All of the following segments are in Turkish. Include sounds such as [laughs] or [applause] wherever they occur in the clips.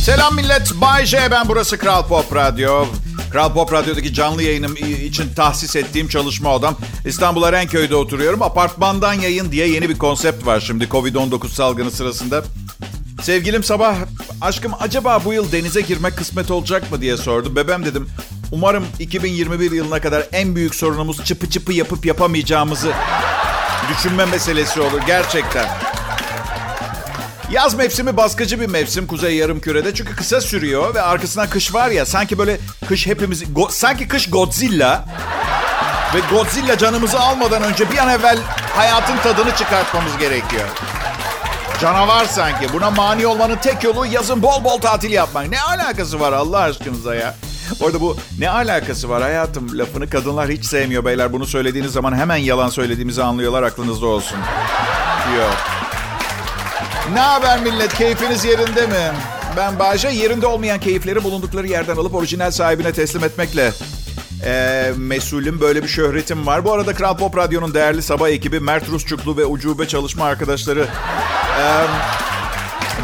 Selam millet. Bay J ben burası Kral Pop Radyo. Kral Pop Radyo'daki canlı yayınım için tahsis ettiğim çalışma odam. İstanbul Erenköy'de oturuyorum. Apartmandan yayın diye yeni bir konsept var şimdi Covid-19 salgını sırasında. Sevgilim sabah aşkım acaba bu yıl denize girmek kısmet olacak mı diye sordu. Bebem dedim umarım 2021 yılına kadar en büyük sorunumuz çıpı çıpı yapıp yapamayacağımızı düşünme meselesi olur gerçekten. Yaz mevsimi baskıcı bir mevsim kuzey yarım kürede çünkü kısa sürüyor ve arkasından kış var ya sanki böyle kış hepimiz go, sanki kış Godzilla ve Godzilla canımızı almadan önce bir an evvel hayatın tadını çıkartmamız gerekiyor. Canavar sanki. Buna mani olmanın tek yolu yazın bol bol tatil yapmak. Ne alakası var Allah aşkınıza ya? Orada bu ne alakası var hayatım lafını kadınlar hiç sevmiyor beyler. Bunu söylediğiniz zaman hemen yalan söylediğimizi anlıyorlar aklınızda olsun. Yok. Ne haber millet? Keyfiniz yerinde mi? Ben Bayce. Yerinde olmayan keyifleri bulundukları yerden alıp orijinal sahibine teslim etmekle e, mesulüm. Böyle bir şöhretim var. Bu arada Kral Pop Radyo'nun değerli sabah ekibi Mert Rusçuklu ve ucube çalışma arkadaşları... E,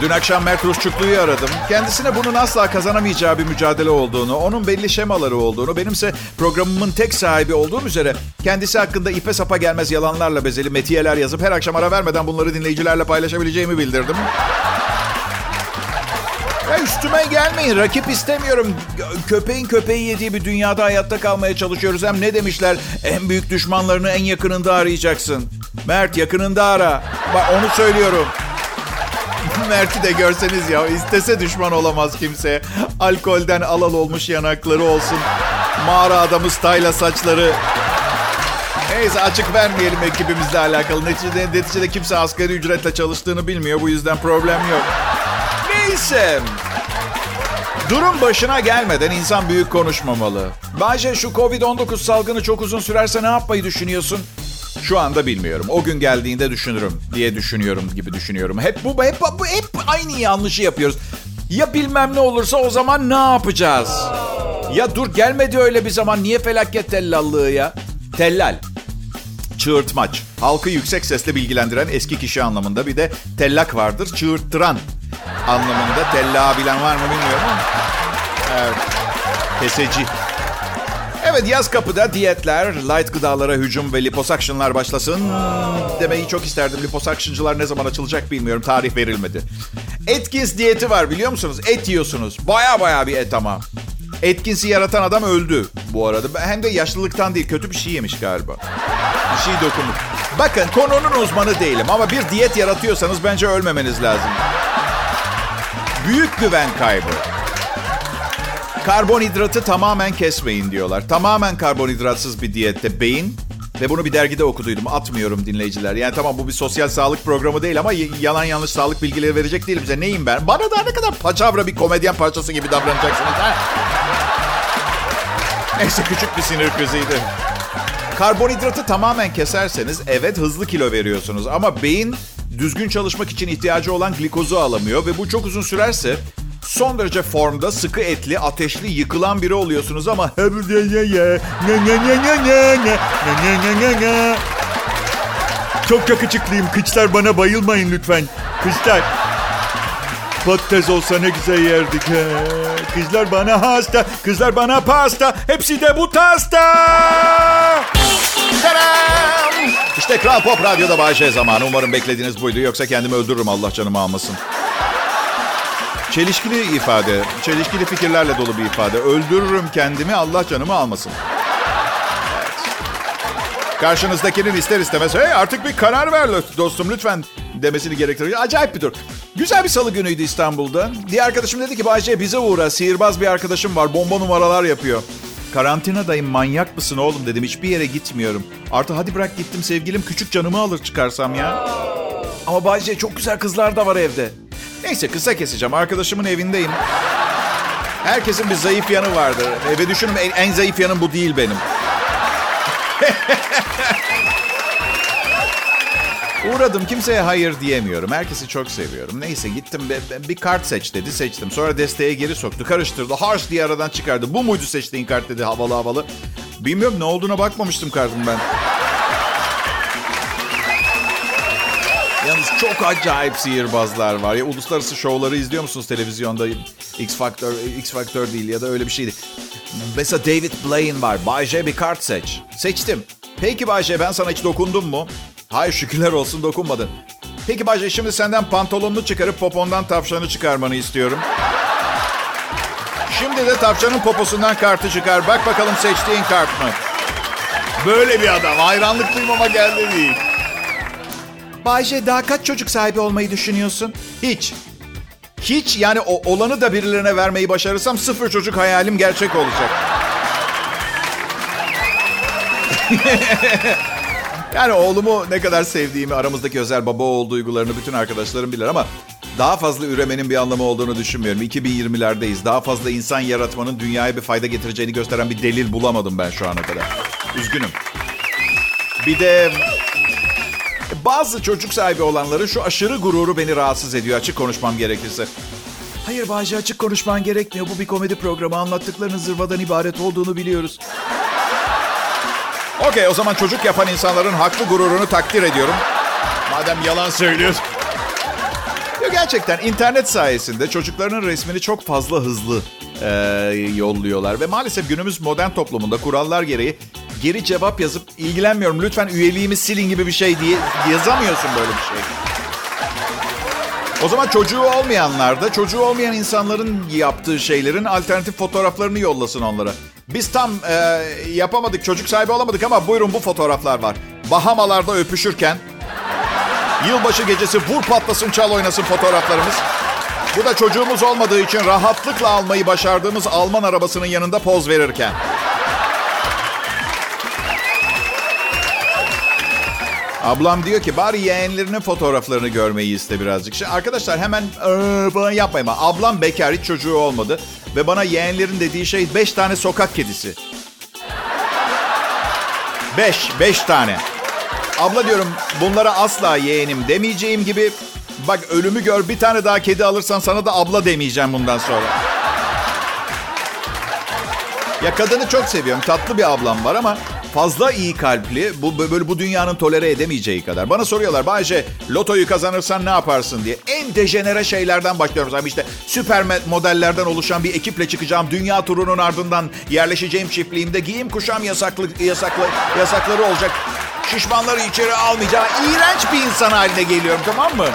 Dün akşam Mert Rusçuklu'yu aradım. Kendisine bunun asla kazanamayacağı bir mücadele olduğunu, onun belli şemaları olduğunu, benimse programımın tek sahibi olduğum üzere kendisi hakkında ipe sapa gelmez yalanlarla bezeli metiyeler yazıp her akşam ara vermeden bunları dinleyicilerle paylaşabileceğimi bildirdim. Ya üstüme gelmeyin. Rakip istemiyorum. Köpeğin köpeği yediği bir dünyada hayatta kalmaya çalışıyoruz. Hem ne demişler? En büyük düşmanlarını en yakınında arayacaksın. Mert yakınında ara. Bak onu söylüyorum. [laughs] Mert'i de görseniz ya istese düşman olamaz kimseye. Alkolden alal olmuş yanakları olsun. Mağara adamı stayla saçları. Neyse açık vermeyelim ekibimizle alakalı. Neticede, neticede kimse asgari ücretle çalıştığını bilmiyor. Bu yüzden problem yok. Neyse. Durum başına gelmeden insan büyük konuşmamalı. Bence şu Covid-19 salgını çok uzun sürerse ne yapmayı düşünüyorsun? Şu anda bilmiyorum. O gün geldiğinde düşünürüm diye düşünüyorum gibi düşünüyorum. Hep bu hep bu hep aynı yanlışı yapıyoruz. Ya bilmem ne olursa o zaman ne yapacağız? Ya dur gelmedi öyle bir zaman. Niye felaket tellallığı ya? Tellal. Çığırtmaç. Halkı yüksek sesle bilgilendiren eski kişi anlamında. Bir de tellak vardır. Çığırttıran anlamında. Tella bilen var mı bilmiyorum ama. Evet. Keseci. Evet yaz kapıda diyetler, light gıdalara hücum ve liposakşınlar başlasın. Demeyi çok isterdim. Liposakşıncılar ne zaman açılacak bilmiyorum. Tarih verilmedi. Atkins diyeti var biliyor musunuz? Et yiyorsunuz. Baya baya bir et ama. Atkins'i yaratan adam öldü bu arada. Hem de yaşlılıktan değil kötü bir şey yemiş galiba. Bir şey dokunmuş. Bakın konunun uzmanı değilim ama bir diyet yaratıyorsanız bence ölmemeniz lazım. Büyük güven kaybı. Karbonhidratı tamamen kesmeyin diyorlar. Tamamen karbonhidratsız bir diyette beyin ve bunu bir dergide okuduydum. Atmıyorum dinleyiciler. Yani tamam bu bir sosyal sağlık programı değil ama yalan yanlış sağlık bilgileri verecek değilim bize. Neyim ben? Bana da ne kadar paçavra bir komedyen parçası gibi davranacaksınız. Ha? Neyse küçük bir sinir kriziydi. Karbonhidratı tamamen keserseniz evet hızlı kilo veriyorsunuz. Ama beyin düzgün çalışmak için ihtiyacı olan glikozu alamıyor. Ve bu çok uzun sürerse son derece formda, sıkı etli, ateşli, yıkılan biri oluyorsunuz ama çok yakışıklıyım. Kıçlar bana bayılmayın lütfen. Kıçlar. Patates olsa ne güzel yerdik. He. Kızlar bana hasta, kızlar bana pasta. Hepsi de bu tasta. Selam. İşte Kral Pop Radyo'da Bayşe zamanı. Umarım beklediğiniz buydu. Yoksa kendimi öldürürüm Allah canımı almasın. Çelişkili ifade, çelişkili fikirlerle dolu bir ifade. Öldürürüm kendimi, Allah canımı almasın. Karşınızdakinin ister istemez, hey artık bir karar ver dostum lütfen demesini gerektiriyor. Acayip bir dur. Güzel bir salı günüydü İstanbul'da. Diğer arkadaşım dedi ki Bayce bize uğra. Sihirbaz bir arkadaşım var. Bomba numaralar yapıyor. Karantinadayım manyak mısın oğlum dedim. Hiçbir yere gitmiyorum. Artı hadi bırak gittim sevgilim küçük canımı alır çıkarsam ya. Ama Bayce çok güzel kızlar da var evde. Neyse kısa keseceğim. Arkadaşımın evindeyim. Herkesin bir zayıf yanı vardır. Ve düşünün en, en zayıf yanım bu değil benim. [laughs] Uğradım kimseye hayır diyemiyorum. Herkesi çok seviyorum. Neyse gittim bir, bir kart seç dedi seçtim. Sonra desteğe geri soktu karıştırdı. Harsh diye aradan çıkardı. Bu muydu seçtiğin kart dedi havalı havalı. Bilmiyorum ne olduğuna bakmamıştım kartın ben. Yalnız çok acayip sihirbazlar var. Ya uluslararası şovları izliyor musunuz televizyonda? X Factor, X Factor değil ya da öyle bir şeydi. Mesela David Blaine var. Bay J bir kart seç. Seçtim. Peki Bay J ben sana hiç dokundum mu? Hayır şükürler olsun dokunmadın. Peki Bay J şimdi senden pantolonunu çıkarıp popondan tavşanı çıkarmanı istiyorum. Şimdi de tavşanın poposundan kartı çıkar. Bak bakalım seçtiğin kart mı? Böyle bir adam. Hayranlık duymama geldi değil. Bayce daha kaç çocuk sahibi olmayı düşünüyorsun? Hiç. Hiç yani o olanı da birilerine vermeyi başarırsam sıfır çocuk hayalim gerçek olacak. [laughs] yani oğlumu ne kadar sevdiğimi, aramızdaki özel baba oğul duygularını bütün arkadaşlarım bilir ama daha fazla üremenin bir anlamı olduğunu düşünmüyorum. 2020'lerdeyiz. Daha fazla insan yaratmanın dünyaya bir fayda getireceğini gösteren bir delil bulamadım ben şu ana kadar. Üzgünüm. Bir de bazı çocuk sahibi olanların şu aşırı gururu beni rahatsız ediyor açık konuşmam gerekirse. Hayır Bayce açık konuşman gerekmiyor. Bu bir komedi programı. Anlattıklarının zırvadan ibaret olduğunu biliyoruz. Okey o zaman çocuk yapan insanların haklı gururunu takdir ediyorum. Madem yalan söylüyorsun. Yo, gerçekten internet sayesinde çocuklarının resmini çok fazla hızlı e, yolluyorlar. Ve maalesef günümüz modern toplumunda kurallar gereği geri cevap yazıp ilgilenmiyorum lütfen üyeliğimi silin gibi bir şey diye yazamıyorsun böyle bir şey. O zaman çocuğu olmayanlar da çocuğu olmayan insanların yaptığı şeylerin alternatif fotoğraflarını yollasın onlara. Biz tam e, yapamadık, çocuk sahibi olamadık ama buyurun bu fotoğraflar var. Bahamalarda öpüşürken, yılbaşı gecesi vur patlasın çal oynasın fotoğraflarımız. Bu da çocuğumuz olmadığı için rahatlıkla almayı başardığımız Alman arabasının yanında poz verirken. Ablam diyor ki bari yeğenlerinin fotoğraflarını görmeyi iste birazcık. Şimdi arkadaşlar hemen ee, bana yapmayın. Ablam bekar hiç çocuğu olmadı. Ve bana yeğenlerin dediği şey beş tane sokak kedisi. Beş, beş tane. Abla diyorum bunlara asla yeğenim demeyeceğim gibi. Bak ölümü gör bir tane daha kedi alırsan sana da abla demeyeceğim bundan sonra. Ya kadını çok seviyorum. Tatlı bir ablam var ama fazla iyi kalpli. Bu böyle bu dünyanın tolere edemeyeceği kadar. Bana soruyorlar Bayce lotoyu kazanırsan ne yaparsın diye. En dejenere şeylerden başlıyorum. Zaten işte süper modellerden oluşan bir ekiple çıkacağım. Dünya turunun ardından yerleşeceğim çiftliğimde giyim kuşam yasaklı, yasaklı, yasakları olacak. Şişmanları içeri almayacağım. İğrenç bir insan haline geliyorum tamam mı?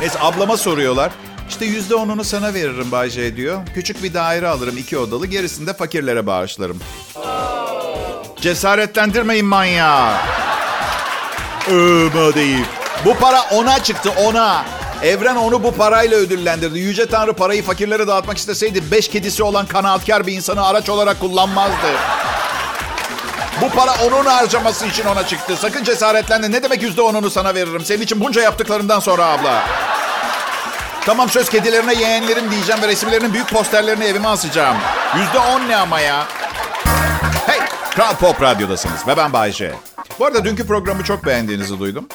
Neyse ablama soruyorlar. İşte yüzde onunu sana veririm Bayce diyor. Küçük bir daire alırım iki odalı. Gerisini de fakirlere bağışlarım. Cesaretlendirmeyin manyağı. Ömer değil. Bu para ona çıktı ona. Evren onu bu parayla ödüllendirdi. Yüce Tanrı parayı fakirlere dağıtmak isteseydi beş kedisi olan kanaatkar bir insanı araç olarak kullanmazdı. Bu para onun harcaması için ona çıktı. Sakın cesaretlendi. Ne demek yüzde onunu sana veririm? Senin için bunca yaptıklarından sonra abla. Tamam söz kedilerine yeğenlerim diyeceğim ve resimlerinin büyük posterlerini evime asacağım. Yüzde on ne ama ya? Kral Pop Radyo'dasınız ve ben Bayce. Bu arada dünkü programı çok beğendiğinizi duydum.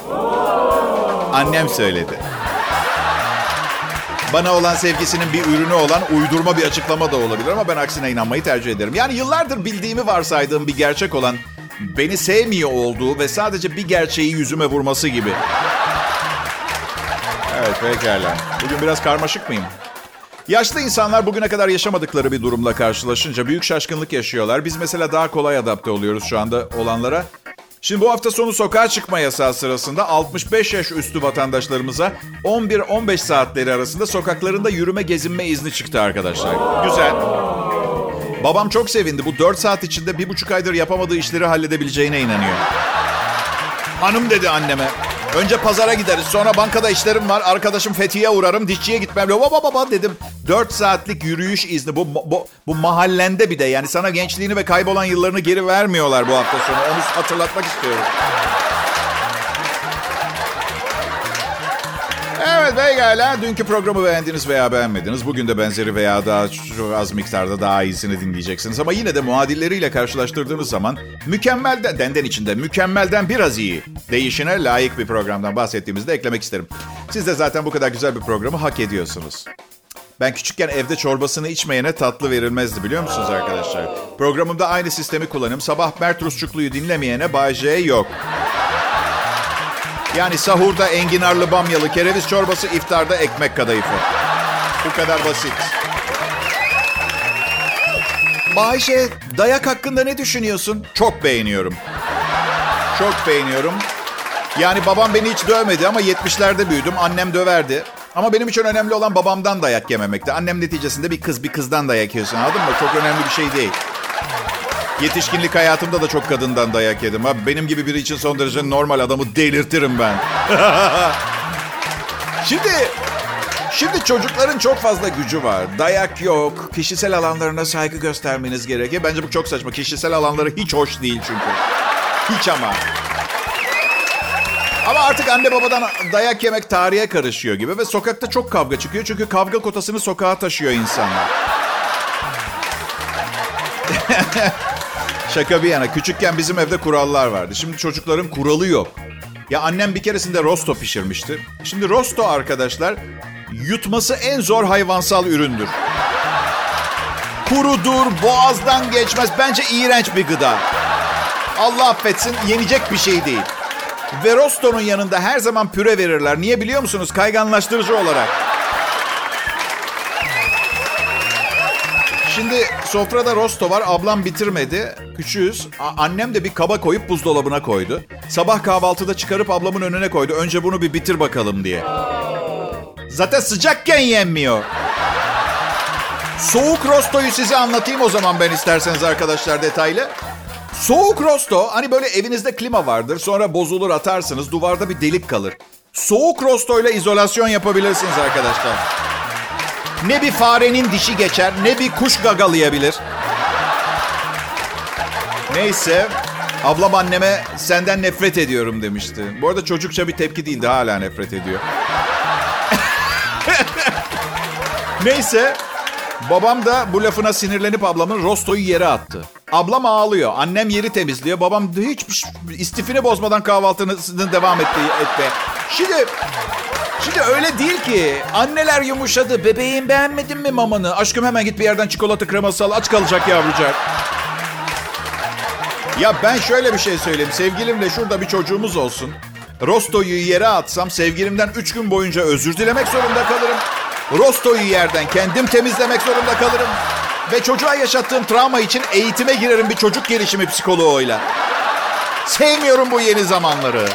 Annem söyledi. Bana olan sevgisinin bir ürünü olan uydurma bir açıklama da olabilir ama ben aksine inanmayı tercih ederim. Yani yıllardır bildiğimi varsaydığım bir gerçek olan beni sevmiyor olduğu ve sadece bir gerçeği yüzüme vurması gibi. Evet pekala. Bugün biraz karmaşık mıyım? Yaşlı insanlar bugüne kadar yaşamadıkları bir durumla karşılaşınca büyük şaşkınlık yaşıyorlar. Biz mesela daha kolay adapte oluyoruz şu anda olanlara. Şimdi bu hafta sonu sokağa çıkma yasağı sırasında 65 yaş üstü vatandaşlarımıza 11-15 saatleri arasında sokaklarında yürüme gezinme izni çıktı arkadaşlar. Güzel. Babam çok sevindi. Bu 4 saat içinde bir buçuk aydır yapamadığı işleri halledebileceğine inanıyor. Hanım dedi anneme. Önce pazara gideriz. Sonra bankada işlerim var. Arkadaşım Fethiye uğrarım. Dişçiye gitmem. Baba baba dedim. 4 saatlik yürüyüş izni. Bu, bu, bu mahallende bir de. Yani sana gençliğini ve kaybolan yıllarını geri vermiyorlar bu hafta sonu. Onu hatırlatmak istiyorum. Evet pekala. Dünkü programı beğendiniz veya beğenmediniz. Bugün de benzeri veya daha çok az miktarda daha iyisini dinleyeceksiniz. Ama yine de muadilleriyle karşılaştırdığınız zaman mükemmel de, denden içinde mükemmelden biraz iyi değişine layık bir programdan bahsettiğimizde eklemek isterim. Siz de zaten bu kadar güzel bir programı hak ediyorsunuz. Ben küçükken evde çorbasını içmeyene tatlı verilmezdi biliyor musunuz arkadaşlar? Programımda aynı sistemi kullanım. Sabah Mert Rusçuklu'yu dinlemeyene Bay J yok. Yani sahurda enginarlı bamyalı kereviz çorbası, iftarda ekmek kadayıfı. Bu kadar basit. Bayşe, dayak hakkında ne düşünüyorsun? Çok beğeniyorum. Çok beğeniyorum. Yani babam beni hiç dövmedi ama 70'lerde büyüdüm. Annem döverdi. Ama benim için önemli olan babamdan dayak yememekti. Annem neticesinde bir kız bir kızdan dayak yiyorsun anladın mı? Çok önemli bir şey değil. Yetişkinlik hayatımda da çok kadından dayak yedim. Abi benim gibi biri için son derece normal adamı delirtirim ben. [laughs] şimdi Şimdi çocukların çok fazla gücü var. Dayak yok. Kişisel alanlarına saygı göstermeniz gerekiyor. Bence bu çok saçma. Kişisel alanları hiç hoş değil çünkü. Hiç ama. Ama artık anne babadan dayak yemek tarihe karışıyor gibi ve sokakta çok kavga çıkıyor. Çünkü kavga kotasını sokağa taşıyor insanlar. [laughs] Şaka bir yana. Küçükken bizim evde kurallar vardı. Şimdi çocukların kuralı yok. Ya annem bir keresinde rosto pişirmişti. Şimdi rosto arkadaşlar yutması en zor hayvansal üründür. Kurudur, boğazdan geçmez. Bence iğrenç bir gıda. Allah affetsin yenecek bir şey değil. Ve rosto'nun yanında her zaman püre verirler. Niye biliyor musunuz? Kayganlaştırıcı olarak. Şimdi sofrada rosto var. Ablam bitirmedi. Küçüğüz. A- annem de bir kaba koyup buzdolabına koydu. Sabah kahvaltıda çıkarıp ablamın önüne koydu. Önce bunu bir bitir bakalım diye. Zaten sıcakken yenmiyor. Soğuk rostoyu size anlatayım o zaman ben isterseniz arkadaşlar detaylı. Soğuk rosto hani böyle evinizde klima vardır sonra bozulur atarsınız duvarda bir delik kalır. Soğuk rostoyla izolasyon yapabilirsiniz arkadaşlar. Ne bir farenin dişi geçer ne bir kuş gagalayabilir. Neyse ablam anneme senden nefret ediyorum demişti. Bu arada çocukça bir tepki değildi hala nefret ediyor. [laughs] Neyse babam da bu lafına sinirlenip ablamın rostoyu yere attı. Ablam ağlıyor. Annem yeri temizliyor. Babam hiç istifini bozmadan kahvaltısını devam etti etme. Şimdi Şimdi öyle değil ki. Anneler yumuşadı. Bebeğim beğenmedin mi mamanı? Aşkım hemen git bir yerden çikolata kreması al. Aç kalacak yavrucak. Ya ben şöyle bir şey söyleyeyim. Sevgilimle şurada bir çocuğumuz olsun. Rostoyu yere atsam sevgilimden 3 gün boyunca özür dilemek zorunda kalırım. Rostoyu yerden kendim temizlemek zorunda kalırım. Ve çocuğa yaşattığım travma için eğitime girerim bir çocuk gelişimi psikoloğuyla. Sevmiyorum bu yeni zamanları.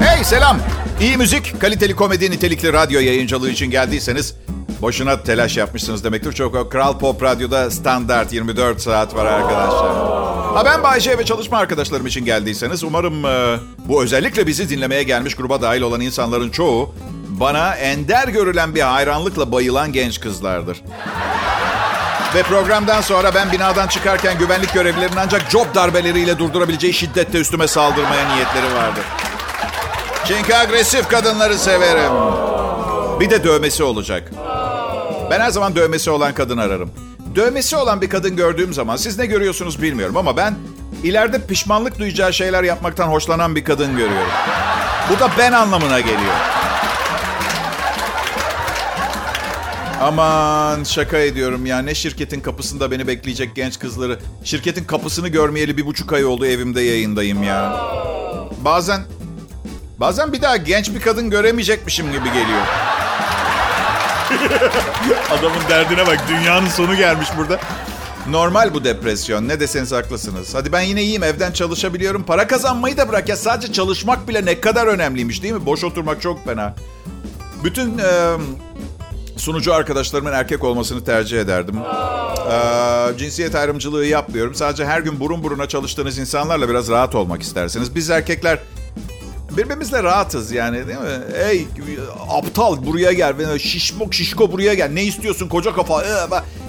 Hey selam. İyi müzik, kaliteli komedi, nitelikli radyo yayıncılığı için geldiyseniz boşuna telaş yapmışsınız demektir. Çok Kral Pop Radyo'da standart 24 saat var arkadaşlar. Ha ben Bayce ve çalışma arkadaşlarım için geldiyseniz umarım e, bu özellikle bizi dinlemeye gelmiş gruba dahil olan insanların çoğu bana ender görülen bir hayranlıkla bayılan genç kızlardır. Ve programdan sonra ben binadan çıkarken güvenlik görevlilerinin ancak job darbeleriyle durdurabileceği şiddette üstüme saldırmaya niyetleri vardı. Çünkü agresif kadınları severim. Bir de dövmesi olacak. Ben her zaman dövmesi olan kadın ararım. Dövmesi olan bir kadın gördüğüm zaman siz ne görüyorsunuz bilmiyorum ama ben ileride pişmanlık duyacağı şeyler yapmaktan hoşlanan bir kadın görüyorum. Bu da ben anlamına geliyor. Aman şaka ediyorum ya. Ne şirketin kapısında beni bekleyecek genç kızları. Şirketin kapısını görmeyeli bir buçuk ay oldu evimde yayındayım ya. Bazen bazen bir daha genç bir kadın göremeyecekmişim gibi geliyor. [laughs] Adamın derdine bak. Dünyanın sonu gelmiş burada. Normal bu depresyon. Ne deseniz haklısınız. Hadi ben yine iyiyim. Evden çalışabiliyorum. Para kazanmayı da bırak ya. Sadece çalışmak bile ne kadar önemliymiş değil mi? Boş oturmak çok fena. Bütün e, sunucu arkadaşlarımın erkek olmasını tercih ederdim. E, cinsiyet ayrımcılığı yapmıyorum. Sadece her gün burun buruna çalıştığınız insanlarla biraz rahat olmak isterseniz. Biz erkekler birbirimizle rahatız yani değil mi? Ey aptal buraya gel. Şişmok şişko buraya gel. Ne istiyorsun koca kafa? Ee,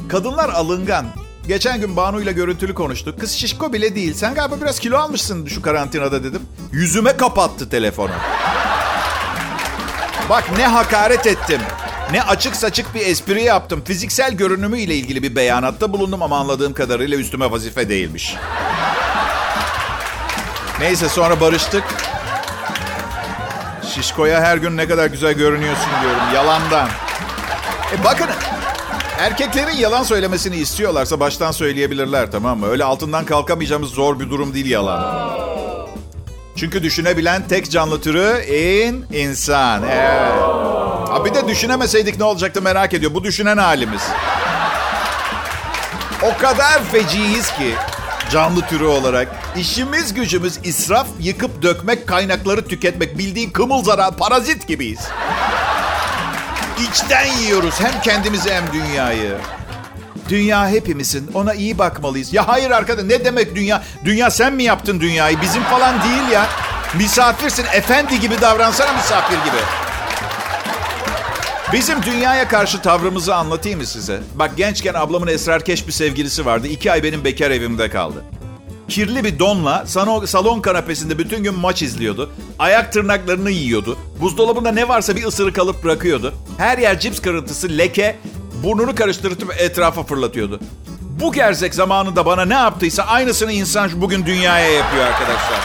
Kadınlar alıngan. Geçen gün Banu ile görüntülü konuştuk. Kız şişko bile değil. Sen galiba biraz kilo almışsın şu karantinada dedim. Yüzüme kapattı telefonu. Bak ne hakaret ettim. Ne açık saçık bir espri yaptım. Fiziksel görünümü ile ilgili bir beyanatta bulundum ama anladığım kadarıyla üstüme vazife değilmiş. Neyse sonra barıştık. Şişko'ya her gün ne kadar güzel görünüyorsun diyorum. Yalandan. E bakın erkeklerin yalan söylemesini istiyorlarsa baştan söyleyebilirler tamam mı? Öyle altından kalkamayacağımız zor bir durum değil yalan. Çünkü düşünebilen tek canlı türü in insan. Evet. Ha bir de düşünemeseydik ne olacaktı merak ediyor. Bu düşünen halimiz. O kadar feciyiz ki canlı türü olarak. İşimiz gücümüz israf, yıkıp dökmek, kaynakları tüketmek. Bildiğin kımıl zarar, parazit gibiyiz. İçten yiyoruz hem kendimizi hem dünyayı. Dünya hepimizin. Ona iyi bakmalıyız. Ya hayır arkadaş ne demek dünya? Dünya sen mi yaptın dünyayı? Bizim falan değil ya. Misafirsin. Efendi gibi davransana misafir gibi. Bizim dünyaya karşı tavrımızı anlatayım mı size? Bak gençken ablamın esrarkeş bir sevgilisi vardı. İki ay benim bekar evimde kaldı. Kirli bir donla salon kanapesinde bütün gün maç izliyordu. Ayak tırnaklarını yiyordu. Buzdolabında ne varsa bir ısırık alıp bırakıyordu. Her yer cips kırıntısı, leke, burnunu karıştırıp etrafa fırlatıyordu. Bu gerzek zamanında bana ne yaptıysa aynısını insan bugün dünyaya yapıyor arkadaşlar.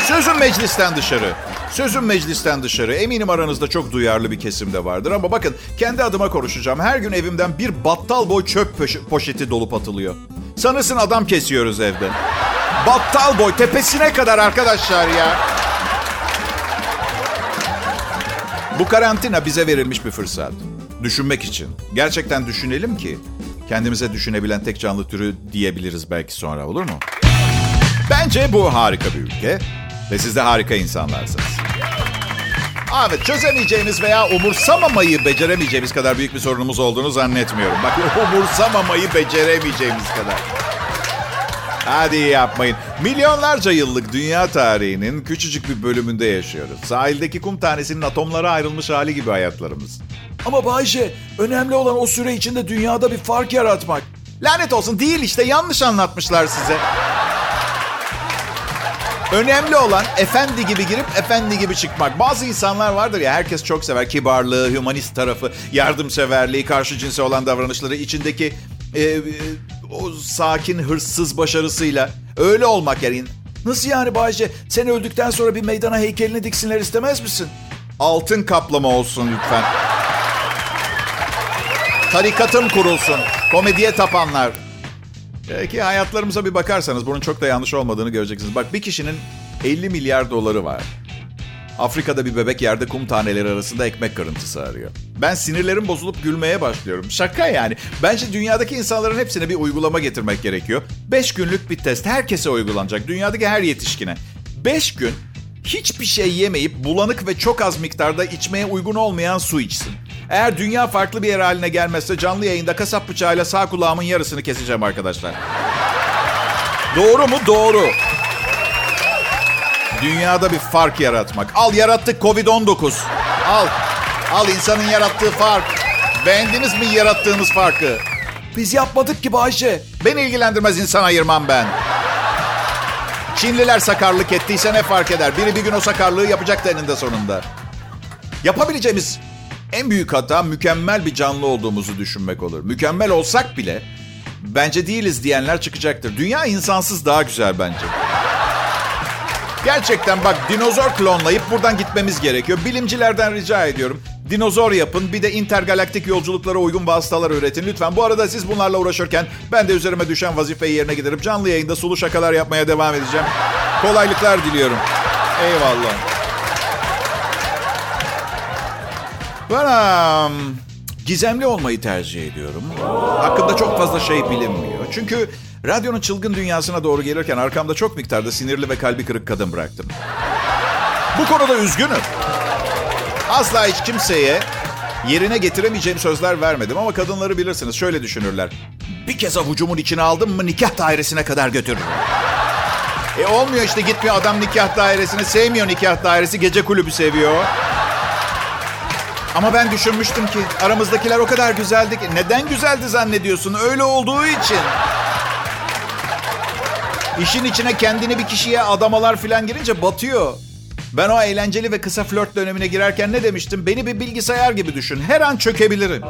Sözüm meclisten dışarı. Sözüm meclisten dışarı. Eminim aranızda çok duyarlı bir kesim de vardır. Ama bakın kendi adıma konuşacağım. Her gün evimden bir battal boy çöp poşeti dolup atılıyor. Sanırsın adam kesiyoruz evde. Battal boy tepesine kadar arkadaşlar ya. Bu karantina bize verilmiş bir fırsat. Düşünmek için. Gerçekten düşünelim ki kendimize düşünebilen tek canlı türü diyebiliriz belki sonra olur mu? Bence bu harika bir ülke ve siz de harika insanlarsınız. Evet çözemeyeceğimiz veya umursamamayı beceremeyeceğimiz kadar büyük bir sorunumuz olduğunu zannetmiyorum. Bak [laughs] umursamamayı beceremeyeceğimiz kadar. Hadi yapmayın. Milyonlarca yıllık dünya tarihinin küçücük bir bölümünde yaşıyoruz. Sahildeki kum tanesinin atomlara ayrılmış hali gibi hayatlarımız. Ama Bayce, önemli olan o süre içinde dünyada bir fark yaratmak. Lanet olsun değil işte yanlış anlatmışlar size. Önemli olan efendi gibi girip efendi gibi çıkmak. Bazı insanlar vardır ya herkes çok sever. Kibarlığı, humanist tarafı, yardımseverliği, karşı cinse olan davranışları, içindeki e, e, o sakin, hırsız başarısıyla. Öyle olmak yani. Nasıl yani Bayce? Sen öldükten sonra bir meydana heykelini diksinler istemez misin? Altın kaplama olsun lütfen. Tarikatım kurulsun. Komediye tapanlar. Ki hayatlarımıza bir bakarsanız bunun çok da yanlış olmadığını göreceksiniz. Bak bir kişinin 50 milyar doları var. Afrika'da bir bebek yerde kum taneleri arasında ekmek kırıntısı arıyor. Ben sinirlerim bozulup gülmeye başlıyorum. Şaka yani. Bence dünyadaki insanların hepsine bir uygulama getirmek gerekiyor. 5 günlük bir test herkese uygulanacak. Dünyadaki her yetişkine. 5 gün hiçbir şey yemeyip bulanık ve çok az miktarda içmeye uygun olmayan su içsin. Eğer dünya farklı bir yer haline gelmezse canlı yayında kasap bıçağıyla sağ kulağımın yarısını keseceğim arkadaşlar. Doğru mu? Doğru. Dünyada bir fark yaratmak. Al yarattık Covid-19. Al. Al insanın yarattığı fark. Beğendiniz mi yarattığımız farkı? Biz yapmadık ki Bayşe. Beni ilgilendirmez insan ayırmam ben. Çinliler sakarlık ettiyse ne fark eder? Biri bir gün o sakarlığı yapacak da eninde sonunda. Yapabileceğimiz en büyük hata mükemmel bir canlı olduğumuzu düşünmek olur. Mükemmel olsak bile bence değiliz diyenler çıkacaktır. Dünya insansız daha güzel bence. Gerçekten bak dinozor klonlayıp buradan gitmemiz gerekiyor. Bilimcilerden rica ediyorum. Dinozor yapın bir de intergalaktik yolculuklara uygun vasıtalar üretin. Lütfen bu arada siz bunlarla uğraşırken ben de üzerime düşen vazifeyi yerine getirip canlı yayında sulu şakalar yapmaya devam edeceğim. Kolaylıklar diliyorum. Eyvallah. Ben um, gizemli olmayı tercih ediyorum. Hakkında çok fazla şey bilinmiyor. Çünkü radyonun çılgın dünyasına doğru gelirken arkamda çok miktarda sinirli ve kalbi kırık kadın bıraktım. Bu konuda üzgünüm. Asla hiç kimseye yerine getiremeyeceğim sözler vermedim ama kadınları bilirsiniz şöyle düşünürler. Bir kez avucumun içine aldım mı nikah dairesine kadar götürürüm. E olmuyor işte gitmiyor adam nikah dairesini sevmiyor nikah dairesi gece kulübü seviyor. Ama ben düşünmüştüm ki aramızdakiler o kadar güzeldi ki. Neden güzeldi zannediyorsun? Öyle olduğu için. İşin içine kendini bir kişiye adamalar falan girince batıyor. Ben o eğlenceli ve kısa flört dönemine girerken ne demiştim? Beni bir bilgisayar gibi düşün. Her an çökebilirim.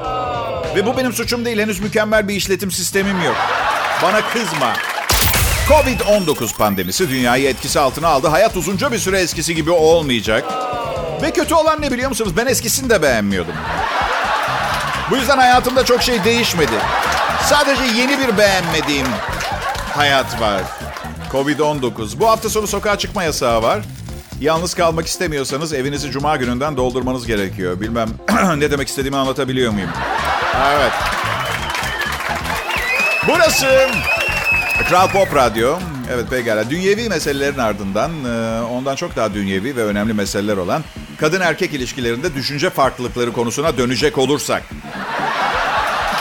Ve bu benim suçum değil. Henüz mükemmel bir işletim sistemim yok. Bana kızma. Covid-19 pandemisi dünyayı etkisi altına aldı. Hayat uzunca bir süre eskisi gibi olmayacak. Ve kötü olan ne biliyor musunuz? Ben eskisini de beğenmiyordum. Bu yüzden hayatımda çok şey değişmedi. Sadece yeni bir beğenmediğim hayat var. Covid-19. Bu hafta sonu sokağa çıkma yasağı var. Yalnız kalmak istemiyorsanız evinizi cuma gününden doldurmanız gerekiyor. Bilmem [clears throat] ne demek istediğimi anlatabiliyor muyum? Evet. Burası Kral Pop Radyo. Evet pekala. Dünyevi meselelerin ardından e, ondan çok daha dünyevi ve önemli meseleler olan kadın erkek ilişkilerinde düşünce farklılıkları konusuna dönecek olursak.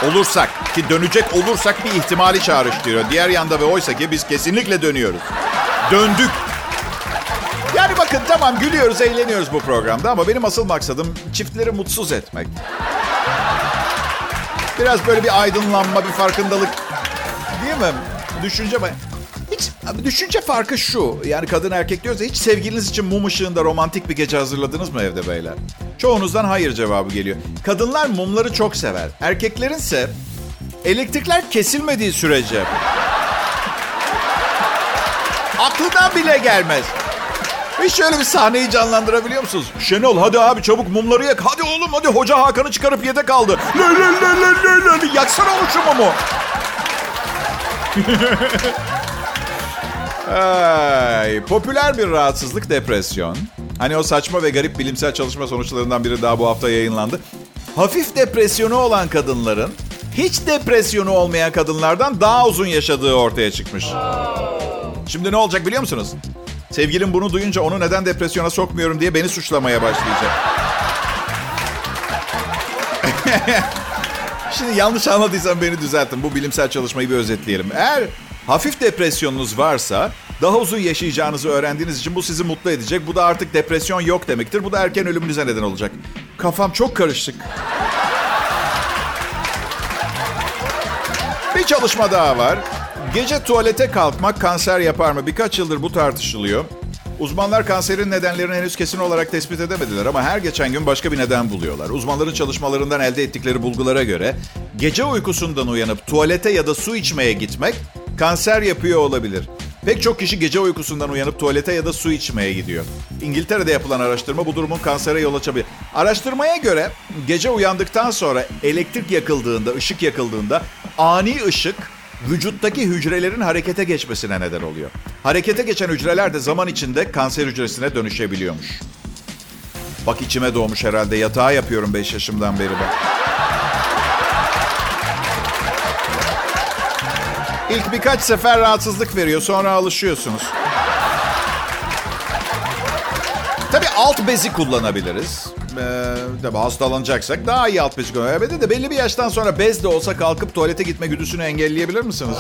Olursak ki dönecek olursak bir ihtimali çağrıştırıyor. Diğer yanda ve oysa ki biz kesinlikle dönüyoruz. Döndük. Yani bakın tamam gülüyoruz, eğleniyoruz bu programda ama benim asıl maksadım çiftleri mutsuz etmek. Biraz böyle bir aydınlanma, bir farkındalık. Değil mi? Düşünce düşünce farkı şu. Yani kadın erkek diyoruz hiç sevgiliniz için mum ışığında romantik bir gece hazırladınız mı evde beyler? Çoğunuzdan hayır cevabı geliyor. Kadınlar mumları çok sever. Erkeklerinse elektrikler kesilmediği sürece aklından bile gelmez. Hiç şöyle bir sahneyi canlandırabiliyor musunuz? Şenol hadi abi çabuk mumları yak. Hadi oğlum hadi hoca Hakan'ı çıkarıp yedek aldı. Le le le le. Yaksana o şu. Ay, popüler bir rahatsızlık depresyon. Hani o saçma ve garip bilimsel çalışma sonuçlarından biri daha bu hafta yayınlandı. Hafif depresyonu olan kadınların hiç depresyonu olmayan kadınlardan daha uzun yaşadığı ortaya çıkmış. Şimdi ne olacak biliyor musunuz? Sevgilim bunu duyunca onu neden depresyona sokmuyorum diye beni suçlamaya başlayacak. [laughs] Şimdi yanlış anladıysam beni düzeltin. Bu bilimsel çalışmayı bir özetleyelim. Eğer hafif depresyonunuz varsa daha uzun yaşayacağınızı öğrendiğiniz için bu sizi mutlu edecek. Bu da artık depresyon yok demektir. Bu da erken ölümünüze neden olacak. Kafam çok karışık. Bir çalışma daha var. Gece tuvalete kalkmak kanser yapar mı? Birkaç yıldır bu tartışılıyor. Uzmanlar kanserin nedenlerini henüz kesin olarak tespit edemediler ama her geçen gün başka bir neden buluyorlar. Uzmanların çalışmalarından elde ettikleri bulgulara göre gece uykusundan uyanıp tuvalete ya da su içmeye gitmek kanser yapıyor olabilir. Pek çok kişi gece uykusundan uyanıp tuvalete ya da su içmeye gidiyor. İngiltere'de yapılan araştırma bu durumun kansere yol açabilir. Araştırmaya göre gece uyandıktan sonra elektrik yakıldığında, ışık yakıldığında ani ışık vücuttaki hücrelerin harekete geçmesine neden oluyor. Harekete geçen hücreler de zaman içinde kanser hücresine dönüşebiliyormuş. Bak içime doğmuş herhalde. Yatağa yapıyorum 5 yaşımdan beri ben. İlk birkaç sefer rahatsızlık veriyor. Sonra alışıyorsunuz. Tabii alt bezi kullanabiliriz. Ee, tabii hastalanacaksak daha iyi alt bezi kullanabiliriz. De belli bir yaştan sonra bez de olsa kalkıp tuvalete gitme güdüsünü engelleyebilir misiniz?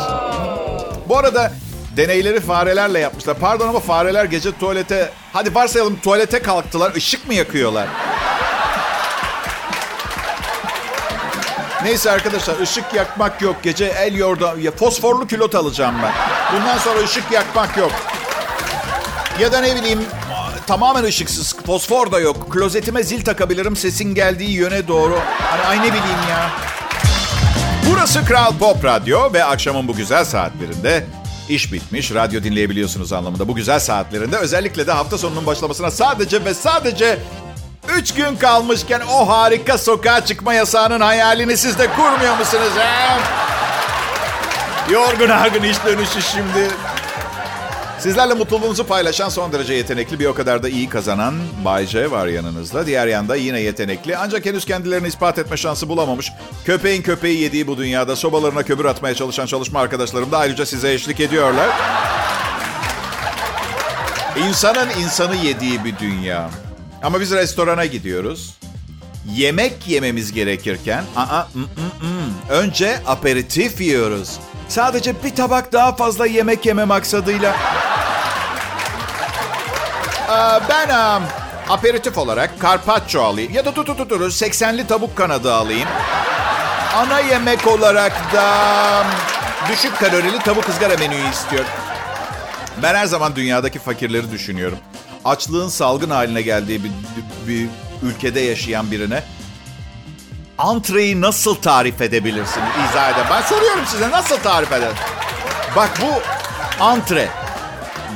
Bu arada deneyleri farelerle yapmışlar. Pardon ama fareler gece tuvalete... Hadi varsayalım tuvalete kalktılar. ışık mı yakıyorlar? Neyse arkadaşlar ışık yakmak yok. Gece el yorda... Ya, fosforlu külot alacağım ben. Bundan sonra ışık yakmak yok. Ya da ne bileyim tamamen ışıksız. Fosfor da yok. Klozetime zil takabilirim sesin geldiği yöne doğru. Hani ay ne bileyim ya. Burası Kral Pop Radyo ve akşamın bu güzel saatlerinde iş bitmiş, radyo dinleyebiliyorsunuz anlamında. Bu güzel saatlerinde özellikle de hafta sonunun başlamasına sadece ve sadece 3 gün kalmışken o harika sokağa çıkma yasağının hayalini siz de kurmuyor musunuz? He? Yorgun argın iş dönüşü şimdi. Sizlerle mutluluğunuzu paylaşan son derece yetenekli bir o kadar da iyi kazanan Bay J var yanınızda. Diğer yanda yine yetenekli ancak henüz kendilerini ispat etme şansı bulamamış. Köpeğin köpeği yediği bu dünyada sobalarına kömür atmaya çalışan çalışma arkadaşlarım da ayrıca size eşlik ediyorlar. İnsanın insanı yediği bir dünya. Ama biz restorana gidiyoruz. Yemek yememiz gerekirken aa, mm, mm, mm. önce aperitif yiyoruz. Sadece bir tabak daha fazla yemek yeme maksadıyla. Ee, ben um, aperitif olarak carpaccio alayım. Ya da tut tut tut 80'li tavuk kanadı alayım. Ana yemek olarak da düşük kalorili tavuk ızgara menüyü istiyorum. Ben her zaman dünyadaki fakirleri düşünüyorum. Açlığın salgın haline geldiği bir, bir ülkede yaşayan birine antreyi nasıl tarif edebilirsin? İzah eder. Ben soruyorum size nasıl tarif eder? Bak bu antre.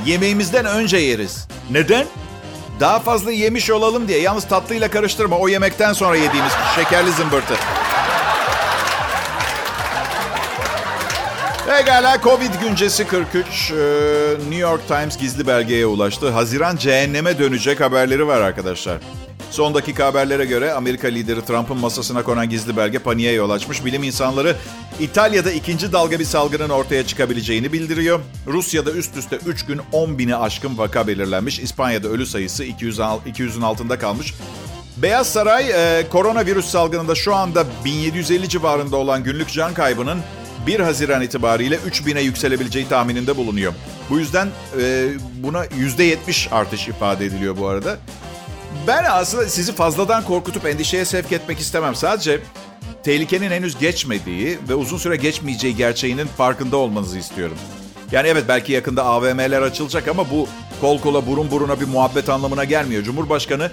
Yemeğimizden önce yeriz. Neden? Daha fazla yemiş olalım diye. Yalnız tatlıyla karıştırma. O yemekten sonra yediğimiz şekerli zımbırtı. Pekala Covid güncesi 43. Ee, New York Times gizli belgeye ulaştı. Haziran cehenneme dönecek haberleri var arkadaşlar. Son dakika haberlere göre Amerika lideri Trump'ın masasına konan gizli belge paniğe yol açmış. Bilim insanları İtalya'da ikinci dalga bir salgının ortaya çıkabileceğini bildiriyor. Rusya'da üst üste 3 gün 10 bini aşkın vaka belirlenmiş. İspanya'da ölü sayısı 200, 200'ün altında kalmış. Beyaz Saray e, koronavirüs salgınında şu anda 1750 civarında olan günlük can kaybının 1 Haziran itibariyle 3000'e yükselebileceği tahmininde bulunuyor. Bu yüzden e, buna %70 artış ifade ediliyor bu arada. Ben aslında sizi fazladan korkutup endişeye sevk etmek istemem. Sadece tehlikenin henüz geçmediği ve uzun süre geçmeyeceği gerçeğinin farkında olmanızı istiyorum. Yani evet belki yakında AVM'ler açılacak ama bu kol kola burun buruna bir muhabbet anlamına gelmiyor. Cumhurbaşkanı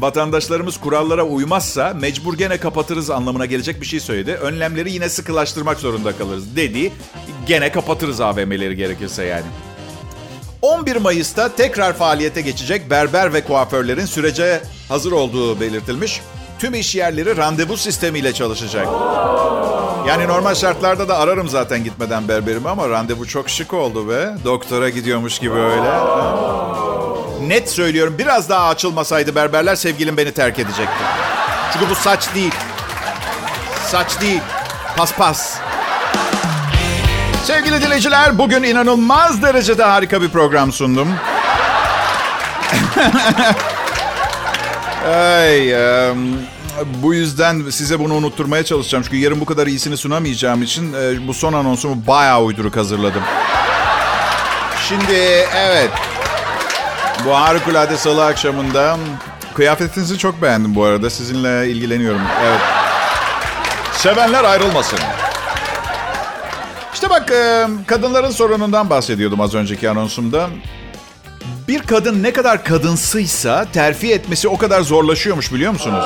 vatandaşlarımız kurallara uymazsa mecbur gene kapatırız anlamına gelecek bir şey söyledi. Önlemleri yine sıkılaştırmak zorunda kalırız dedi. Gene kapatırız AVM'leri gerekirse yani. 11 Mayıs'ta tekrar faaliyete geçecek berber ve kuaförlerin sürece hazır olduğu belirtilmiş. Tüm iş yerleri randevu sistemiyle çalışacak. Yani normal şartlarda da ararım zaten gitmeden berberimi ama randevu çok şık oldu be. Doktora gidiyormuş gibi öyle. Net söylüyorum biraz daha açılmasaydı berberler sevgilim beni terk edecekti. Çünkü bu saç değil. Saç değil. Paspas. Sevgili dinleyiciler, bugün inanılmaz derecede harika bir program sundum. [laughs] Ay, um, bu yüzden size bunu unutturmaya çalışacağım. Çünkü yarın bu kadar iyisini sunamayacağım için e, bu son anonsumu bayağı uyduruk hazırladım. Şimdi evet, bu harikulade salı akşamında kıyafetinizi çok beğendim bu arada. Sizinle ilgileniyorum. Evet. Sevenler ayrılmasın. İşte bak kadınların sorunundan bahsediyordum az önceki anonsumda. Bir kadın ne kadar kadınsıysa terfi etmesi o kadar zorlaşıyormuş biliyor musunuz?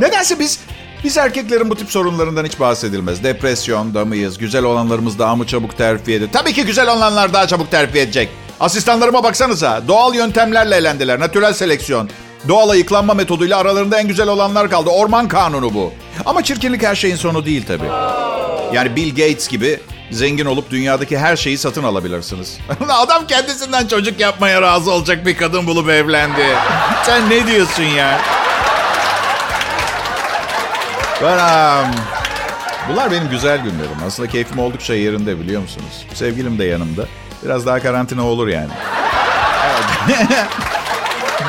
Nedense biz biz erkeklerin bu tip sorunlarından hiç bahsedilmez. Depresyon da mıyız? Güzel olanlarımız daha mı çabuk terfi ediyor? Tabii ki güzel olanlar daha çabuk terfi edecek. Asistanlarıma baksanıza. Doğal yöntemlerle elendiler. Natürel seleksiyon. Doğal ayıklanma metoduyla aralarında en güzel olanlar kaldı. Orman kanunu bu. Ama çirkinlik her şeyin sonu değil tabii. Yani Bill Gates gibi zengin olup dünyadaki her şeyi satın alabilirsiniz. [laughs] Adam kendisinden çocuk yapmaya razı olacak bir kadın bulup evlendi. [laughs] Sen ne diyorsun ya? Ben, um, bunlar benim güzel günlerim. Aslında keyfim oldukça yerinde biliyor musunuz? Sevgilim de yanımda. Biraz daha karantina olur yani. [laughs]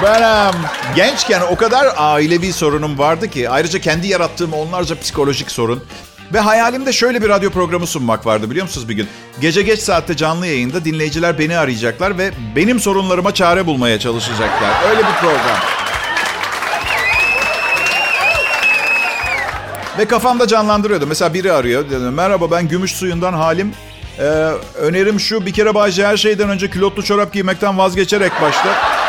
ben um, gençken o kadar ailevi sorunum vardı ki ayrıca kendi yarattığım onlarca psikolojik sorun ve hayalimde şöyle bir radyo programı sunmak vardı biliyor musunuz bir gün? Gece geç saatte canlı yayında dinleyiciler beni arayacaklar ve benim sorunlarıma çare bulmaya çalışacaklar. Öyle bir program. Ve kafamda canlandırıyordu. Mesela biri arıyor. Dedi, Merhaba ben gümüş suyundan halim. Ee, önerim şu bir kere Bayce her şeyden önce külotlu çorap giymekten vazgeçerek başla.